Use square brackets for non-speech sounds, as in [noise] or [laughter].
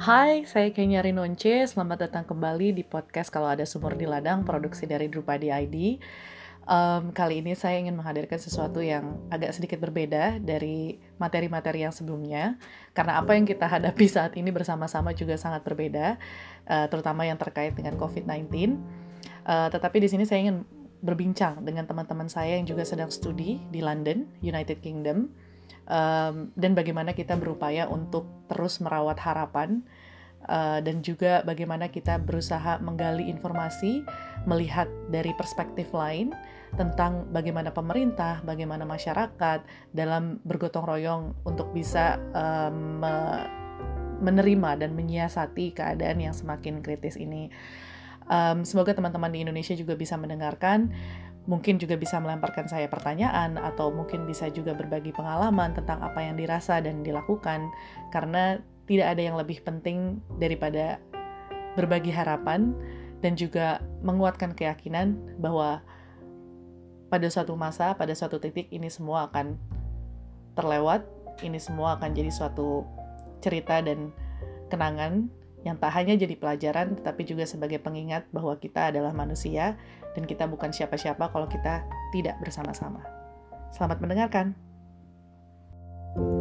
Hai, saya Kenya Rinonce. Selamat datang kembali di podcast Kalau Ada Sumur di Ladang, produksi dari Drupadi ID. Um, kali ini saya ingin menghadirkan sesuatu yang agak sedikit berbeda dari materi-materi yang sebelumnya, karena apa yang kita hadapi [laughs] saat ini bersama-sama juga sangat berbeda, uh, terutama yang terkait dengan COVID-19. Uh, tetapi di sini saya ingin berbincang dengan teman-teman saya yang juga sedang studi di London, United Kingdom um, dan bagaimana kita berupaya untuk terus merawat harapan uh, dan juga bagaimana kita berusaha menggali informasi, melihat dari perspektif lain tentang bagaimana pemerintah, bagaimana masyarakat dalam bergotong royong untuk bisa um, menerima dan menyiasati keadaan yang semakin kritis ini. Um, semoga teman-teman di Indonesia juga bisa mendengarkan mungkin juga bisa melemparkan saya pertanyaan atau mungkin bisa juga berbagi pengalaman tentang apa yang dirasa dan dilakukan. Karena tidak ada yang lebih penting daripada berbagi harapan dan juga menguatkan keyakinan bahwa pada suatu masa, pada suatu titik ini semua akan terlewat, ini semua akan jadi suatu cerita dan kenangan yang tak hanya jadi pelajaran tetapi juga sebagai pengingat bahwa kita adalah manusia dan kita bukan siapa-siapa kalau kita tidak bersama-sama. Selamat mendengarkan. thank you